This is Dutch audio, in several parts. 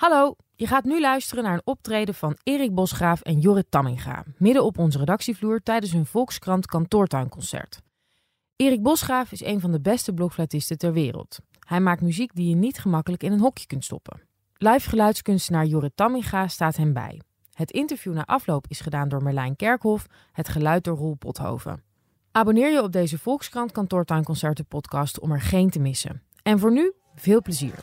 Hallo, je gaat nu luisteren naar een optreden van Erik Bosgraaf en Jorrit Tamminga, midden op onze redactievloer tijdens hun Volkskrant kantoortuinconcert. Erik Bosgraaf is een van de beste blokfluitisten ter wereld. Hij maakt muziek die je niet gemakkelijk in een hokje kunt stoppen. Live geluidskunstenaar Jorrit Tamminga staat hem bij. Het interview na afloop is gedaan door Merlijn Kerkhoff, het geluid door Roel Pothoven. Abonneer je op deze Volkskrant kantoortuinconcerten podcast om er geen te missen. En voor nu, veel plezier.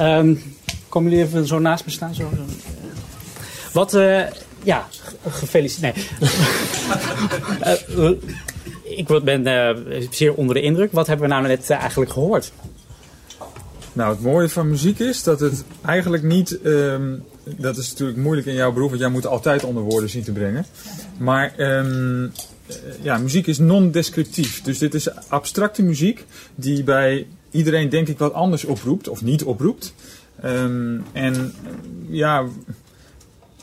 Um, komen jullie even zo naast me staan? Zo, zo. Wat, uh, ja, gefeliciteerd. Nee. uh, ik ben zeer onder de indruk. Wat hebben we nou net eigenlijk gehoord? Nou, het mooie van muziek is dat het eigenlijk niet. Um, dat is natuurlijk moeilijk in jouw beroep, want jij moet altijd onder woorden zien te brengen. Maar um, ja, muziek is non-descriptief. Dus dit is abstracte muziek die bij iedereen denk ik wat anders oproept of niet oproept. Um, en ja,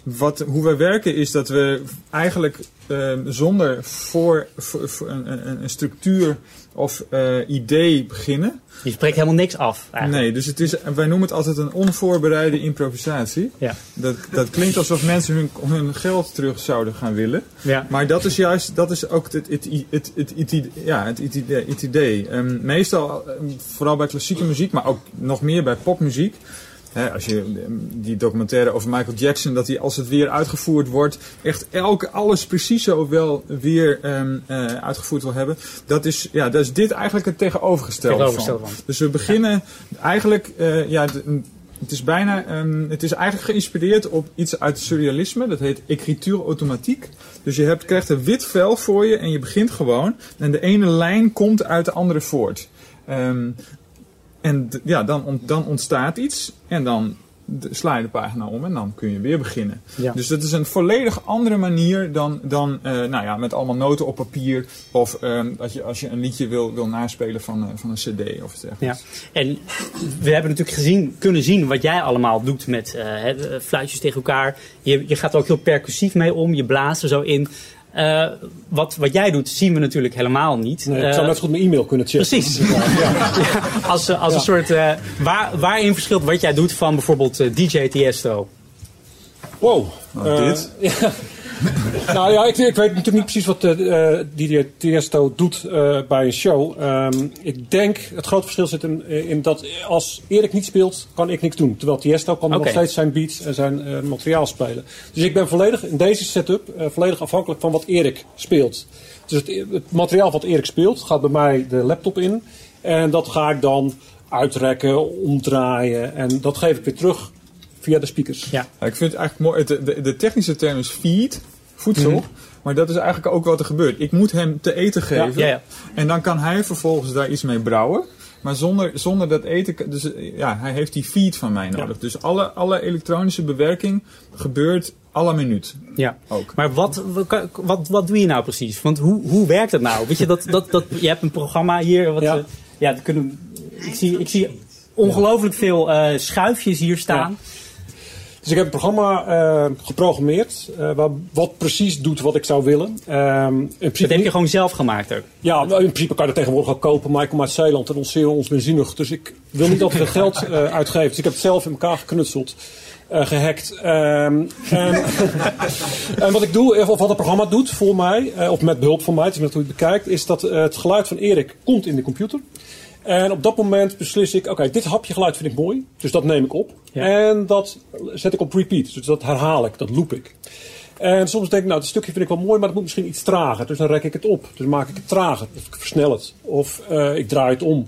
wat, hoe wij werken is dat we eigenlijk uh, zonder voor, voor, voor een, een, een, structuur of uh, idee beginnen. Je spreekt helemaal niks af. Eigenlijk. Nee, dus het is, wij noemen het altijd een onvoorbereide improvisatie. Ja. Dat, dat klinkt alsof mensen hun, hun geld terug zouden gaan willen. Ja. Maar dat is juist, dat is ook het, het, het, het, het, ja, het, het idee. Het idee. Um, meestal, vooral bij klassieke muziek, maar ook nog meer bij popmuziek als je die documentaire over Michael Jackson, dat hij als het weer uitgevoerd wordt, echt elke, alles precies zo wel weer um, uh, uitgevoerd wil hebben. Dat is, ja, dat is dit eigenlijk het tegenovergestelde, tegenovergestelde van. Dus we beginnen ja. eigenlijk, uh, ja, het is bijna, um, het is eigenlijk geïnspireerd op iets uit surrealisme. Dat heet écriture automatiek. Dus je hebt, krijgt een wit vel voor je en je begint gewoon. En de ene lijn komt uit de andere voort. Um, en ja, dan, dan ontstaat iets en dan sla je de pagina om en dan kun je weer beginnen. Ja. Dus dat is een volledig andere manier dan, dan uh, nou ja, met allemaal noten op papier. Of uh, dat je, als je een liedje wil, wil naspelen van, uh, van een cd of iets Ja. En we hebben natuurlijk gezien, kunnen zien wat jij allemaal doet met fluitjes tegen elkaar. Je, je gaat er ook heel percussief mee om, je blaast er zo in. Uh, wat, wat jij doet, zien we natuurlijk helemaal niet. Nee, ik zou net goed mijn e-mail kunnen checken. Precies. Ja. ja. Als, als ja. een soort. Uh, waar, waarin verschilt wat jij doet van bijvoorbeeld uh, DJ Tiesto? Wow. Nou, dit. nou ja, ik, ik, weet natuurlijk niet precies wat uh, Tiesto doet uh, bij een show. Um, ik denk, het grote verschil zit in, in, dat als Erik niet speelt, kan ik niks doen. Terwijl Tiesto kan okay. nog steeds zijn beats en zijn uh, materiaal spelen. Dus ik ben volledig in deze setup volledig afhankelijk van wat Erik speelt. Dus het, het, materiaal wat Erik speelt gaat bij mij de laptop in. En dat ga ik dan uitrekken, omdraaien. En dat geef ik weer terug via de speakers. Ja. ja ik vind het eigenlijk mooi. De, de, de technische term is feed, voedsel. Mm -hmm. Maar dat is eigenlijk ook wat er gebeurt. Ik moet hem te eten geven. Ja, ja, en dan kan hij vervolgens daar iets mee brouwen. Maar zonder, zonder dat eten. Dus ja, hij heeft die feed van mij nodig. Dus alle, alle elektronische bewerking gebeurt alle minuut. Ja, ook. Maar wat, wat, wat doe je nou precies? Want hoe, hoe werkt het nou? Weet je, dat, dat, dat, je hebt een programma hier. Wat, ja, uh, ja kunnen, ik, zie, ik zie ongelooflijk veel uh, schuifjes hier staan. Ja. Dus ik heb een programma uh, geprogrammeerd uh, waar, wat precies doet wat ik zou willen. Um, in principe, dat heb je gewoon zelf gemaakt ook? Ja, in principe kan je dat tegenwoordig ook kopen. Maar ik kom uit Zeeland en ons zeer ons benzinig. Dus ik wil niet altijd veel geld uh, uitgeven. Dus ik heb het zelf in elkaar geknutseld. Uh, gehackt. Um, en, en wat ik doe, of wat het programma doet voor mij, uh, of met behulp van mij, het is net hoe je het bekijkt, is dat uh, het geluid van Erik komt in de computer. En op dat moment beslis ik, oké, okay, dit hapje geluid vind ik mooi, dus dat neem ik op. Ja. En dat zet ik op repeat, dus dat herhaal ik, dat loop ik. En soms denk ik, nou, dit stukje vind ik wel mooi, maar dat moet misschien iets trager. Dus dan rek ik het op. Dus maak ik het trager, of ik versnel het, of uh, ik draai het om.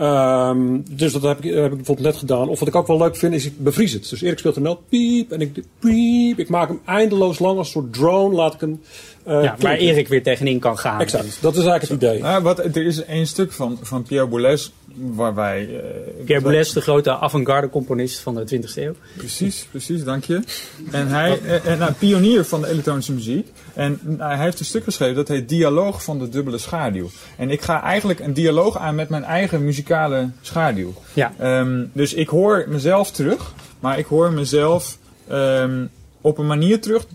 Um, dus dat heb ik, heb ik bijvoorbeeld net gedaan. Of wat ik ook wel leuk vind, is ik bevries het. Dus Erik speelt een noot, piep, en ik piep. Ik maak hem eindeloos lang als een soort drone, laat ik hem... Uh, ja, waar Erik weer tegenin kan gaan. Exact, dat is eigenlijk het idee. Nou, wat, er is één stuk van, van Pierre Boulez waar wij... Uh, Pierre Boulez, de grote avant-garde componist van de 20e eeuw. Precies, precies, dank je. En hij, uh, nou, pionier van de elektronische muziek. En uh, hij heeft een stuk geschreven dat heet Dialoog van de dubbele schaduw. En ik ga eigenlijk een dialoog aan met mijn eigen muzikale schaduw. Ja. Um, dus ik hoor mezelf terug, maar ik hoor mezelf um, op een manier terug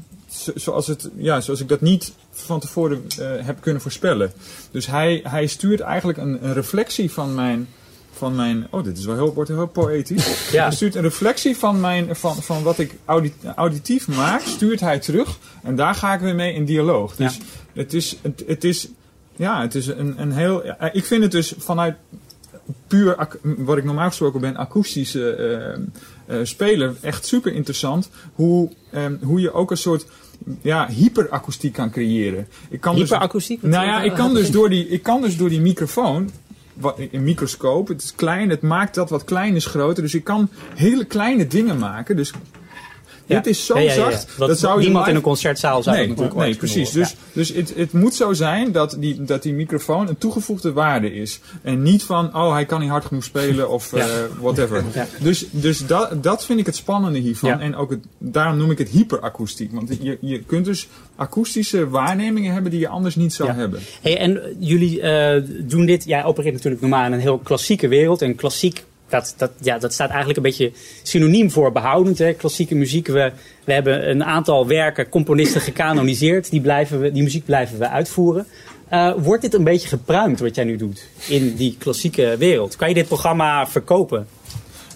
zoals, het, ja, zoals ik dat niet van tevoren uh, heb kunnen voorspellen. Dus hij, hij stuurt eigenlijk een, een reflectie van mijn, van mijn. Oh, dit is wel heel, wordt heel poëtisch. Ja. Hij stuurt een reflectie van, mijn, van, van wat ik audit, auditief maak, stuurt hij terug. En daar ga ik weer mee in dialoog. Dus ja. het is. Het, het is ja, het is een, een heel. Ik vind het dus vanuit puur, wat ik normaal gesproken ben, akoestische uh, uh, spelen, echt super interessant. Hoe, um, hoe je ook een soort ja, hyperakoestiek kan creëren. Ik kan Hyperakoestiek? Dus, nou ja, ik kan, dus door die, ik kan dus door die microfoon wat, een microscoop. Het is klein, het maakt dat wat klein is groter. Dus je kan hele kleine dingen maken. Dus dit is zo zacht. Wat dat zou niemand in een concertzaal zou Nee, dat natuurlijk nee precies. Dus, dus het, het moet zo zijn dat die, dat die microfoon een toegevoegde waarde is. En niet van, oh, hij kan niet hard genoeg spelen of eh, whatever. Dus, dus dat, dat vind ik het spannende hiervan. En ook het, daarom noem ik het hyperakoestiek. Want je, je kunt dus akoestische waarnemingen hebben die je anders niet zou hebben. Hey, en jullie eh, doen dit, jij opereert natuurlijk normaal in een heel klassieke wereld. En klassiek, dat, dat, ja, dat staat eigenlijk een beetje synoniem voor behoudend. Hè? Klassieke muziek, we, we hebben een aantal werken, componisten gecanoniseerd. Die, blijven we, die muziek blijven we uitvoeren. Eh, wordt dit een beetje gepruimd wat jij nu doet in die klassieke wereld? Kan je dit programma verkopen?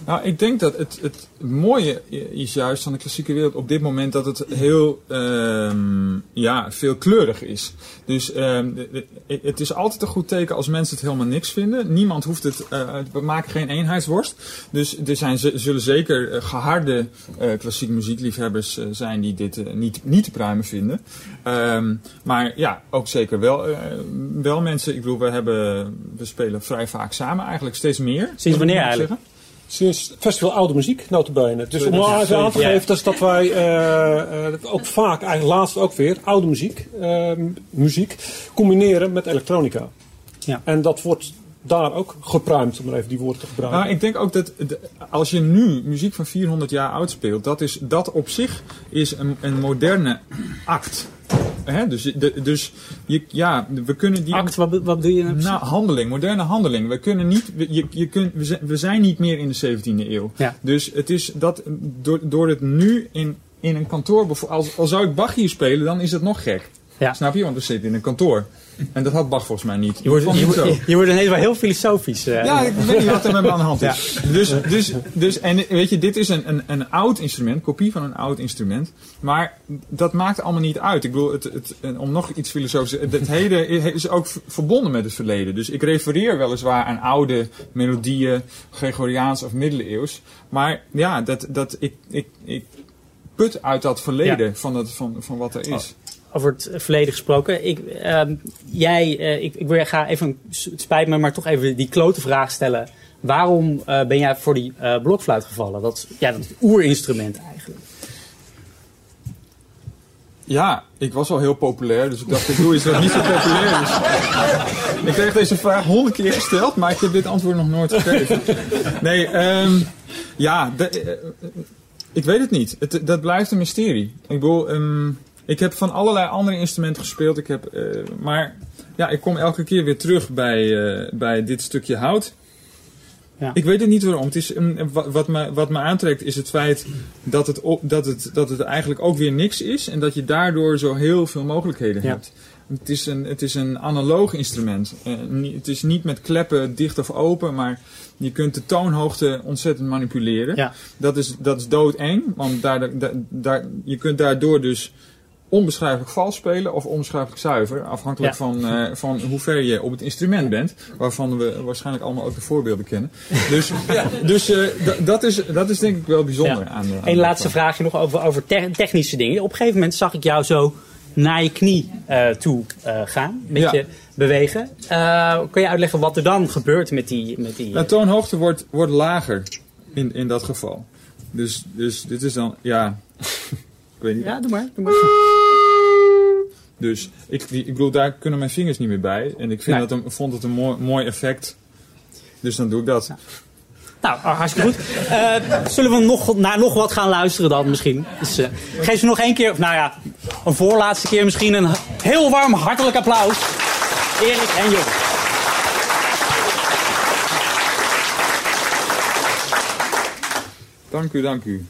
Nou, ik denk dat het, het mooie is juist van de klassieke wereld op dit moment dat het heel ehm, ja, veelkleurig is. Dus ehm, het is altijd een goed teken als mensen het helemaal niks vinden. Niemand hoeft het, eh, we maken geen eenheidsworst. Dus er zijn, zullen zeker eh, geharde eh, klassieke muziekliefhebbers eh, zijn die dit eh, niet, niet te pruimen vinden. Ehm, maar ja, ook zeker wel, eh, wel mensen. Ik bedoel, we, hebben, we spelen vrij vaak samen eigenlijk, steeds meer. Sinds wanneer eigenlijk? zeggen. Sinds het Festival Oude Muziek, notabene. Dus om nou even aan te geven, is dat wij eh, eh, ook vaak, eigenlijk laatst ook weer, oude muziek, eh, muziek combineren met elektronica. Ja. En dat wordt daar ook gepruimd, om maar even die woorden te gebruiken. Nou, ik denk ook dat de- als je nu muziek van 400 jaar oud speelt, dat, is, dat op zich is een, een moderne act. Hè? Dus, de, dus je, ja, we kunnen die. Act, wat, wat doe je nou precies? Handeling, moderne handeling. We kunnen niet, we- je, je kunt, we, zijn, niet meer in de 17e eeuw. Ja. Dus het is dat, door, door het nu in, in een kantoor, als, als zou ik Bach hier spelen, dan is het nog gek. Ja. Snap je? Want we zitten in een kantoor. En dat had Bach volgens mij niet. Je wordt, je, je wordt ineens wel heel filosofisch. eh. Ja, ik weet niet wat er met me aan de hand is. Dus, dus, dus, en weet je, dit is een, een, een oud instrument, kopie van een oud instrument. Maar dat maakt allemaal niet uit. Ik bedoel, het, het, om nog iets filosofisch het heden is ook verbonden met het verleden. Dus ik refereer weliswaar aan oude melodieën, Gregoriaans of middeleeuws. Maar ja, dat, dat, ik, ik, ik put uit dat verleden van, het, van, van wat er is. Over het verleden gesproken. Ik, ehm, jij, eh, ik, ik wil, ga even, het spijt me, maar toch even die klote vraag stellen. Waarom eh, ben jij voor die eh, blokfluit gevallen? Dat, ja, dat oerinstrument eigenlijk. Ja, ik was al heel populair, dus ik dacht ik doe iets wat niet zo populair is. Ik kreeg deze vraag honderd keer gesteld, maar ik heb dit antwoord nog nooit gegeven. Nee, ehm, ja, ik weet het niet. Het, dat blijft een mysterie. Ik bedoel, ehm, ik heb van allerlei andere instrumenten gespeeld, ik heb, eh, maar ja, ik kom elke keer weer terug bij, eh, bij dit stukje hout. Ja. Ik weet het niet waarom. Het is, wat, me, wat me aantrekt is het feit dat het, op, dat, het, dat het eigenlijk ook weer niks is. En dat je daardoor zo heel veel mogelijkheden Ja. hebt. Het is een, het is een analoog instrument. Eh, het is niet met kleppen dicht of open, maar je kunt de toonhoogte ontzettend manipuleren. Ja. Dat is, dat is doodeng, want daar, daar, daar, je kunt daardoor dus onbeschrijfelijk vals spelen of onbeschrijfelijk zuiver. Afhankelijk Ja. van, eh, van hoe ver je op het instrument bent. Waarvan we waarschijnlijk allemaal ook de voorbeelden kennen. Dus, dus eh, dat, is, dat is denk ik wel bijzonder Ja. aan Eén laatste vraag. vraagje nog over, over te- technische dingen. Op een gegeven moment zag ik jou zo naar je knie eh, toe gaan. Een beetje bewegen. Kun je uitleggen wat er dan gebeurt met die... Met die De toonhoogte wordt, wordt lager in, in dat geval. Dus, dus dit is dan, ja. ik weet niet. ja, doe maar. Doe maar. Dus ik, ik bedoel, daar kunnen mijn vingers niet meer bij. En ik vind Nee. dat een, vond het een mooi, mooi effect. Dus dan doe ik dat. Nou, hartstikke goed. Eh, zullen we nog, naar nog wat gaan luisteren dan misschien? Dus, eh, geef ze nog één keer, of nou ja, een voorlaatste keer misschien een heel warm hartelijk applaus. Erik en Jong. Dank u, dank u.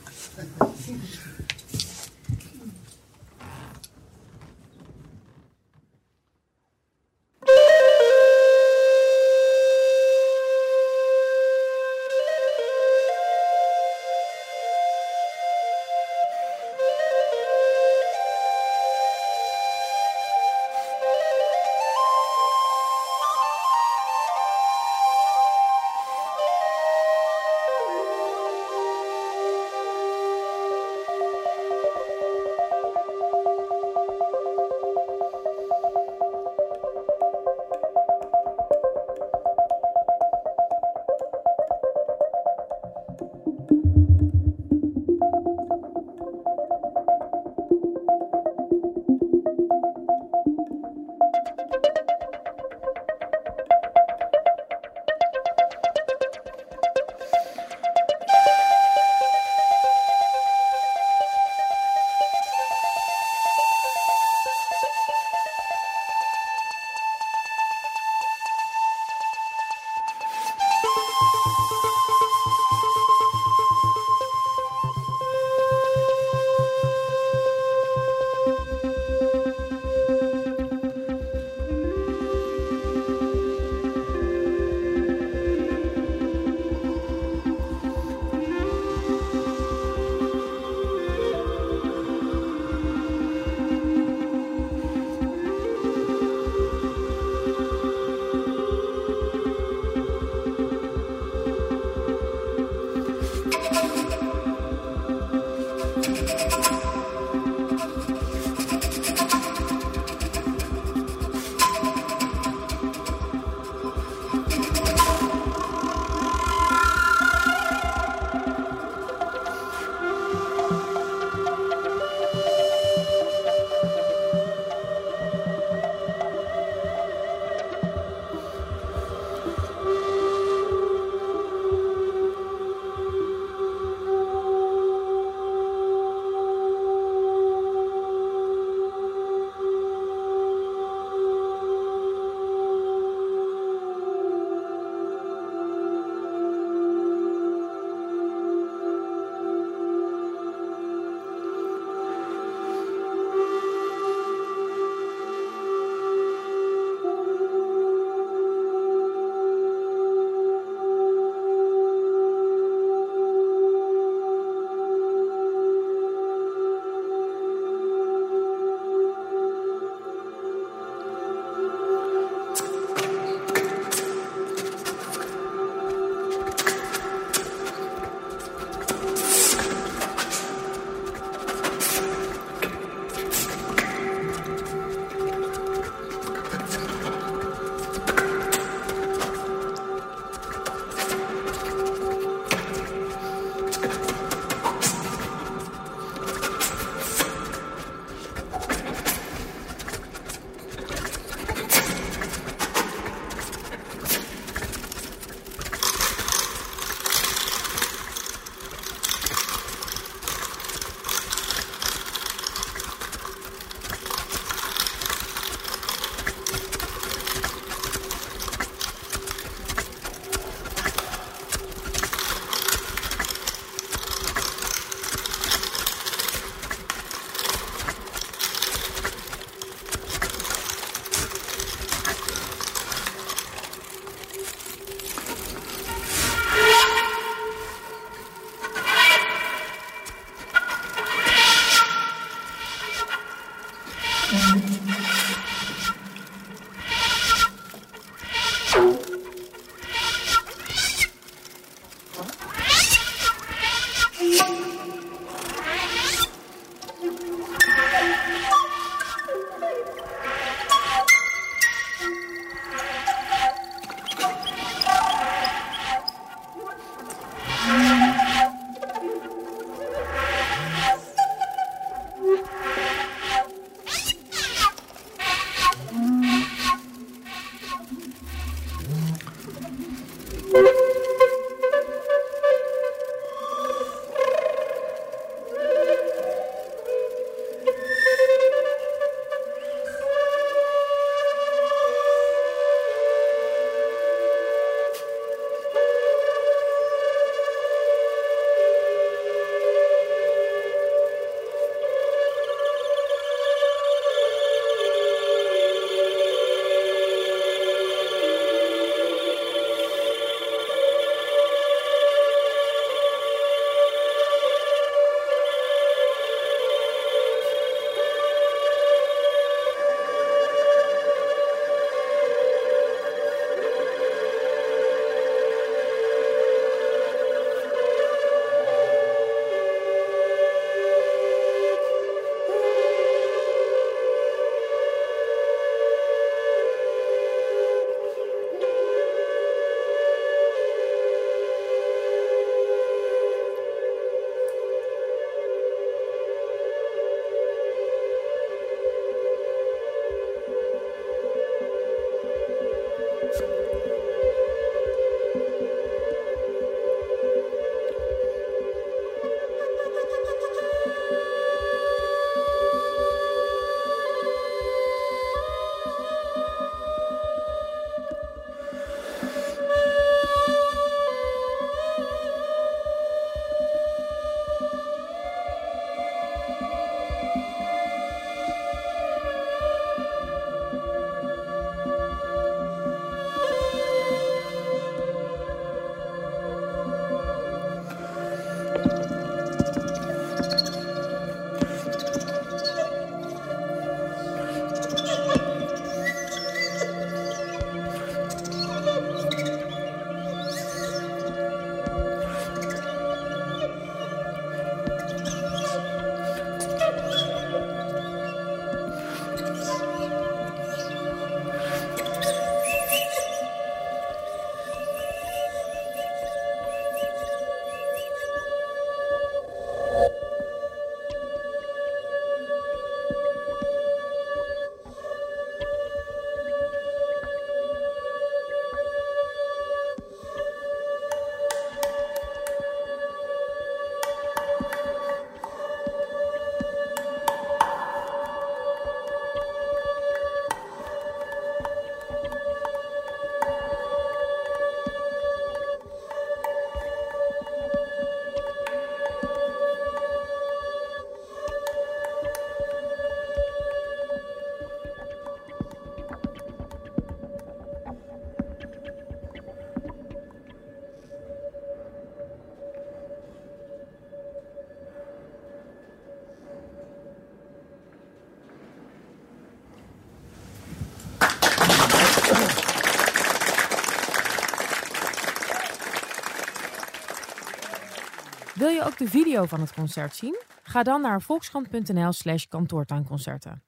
de video van het concert zien? Ga dan naar volkskrant.nl slash kantoortuinconcerten.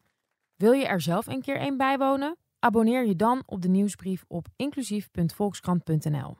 Wil je er zelf een keer een bijwonen? Abonneer je dan op de nieuwsbrief op inclusief.volkskrant.nl.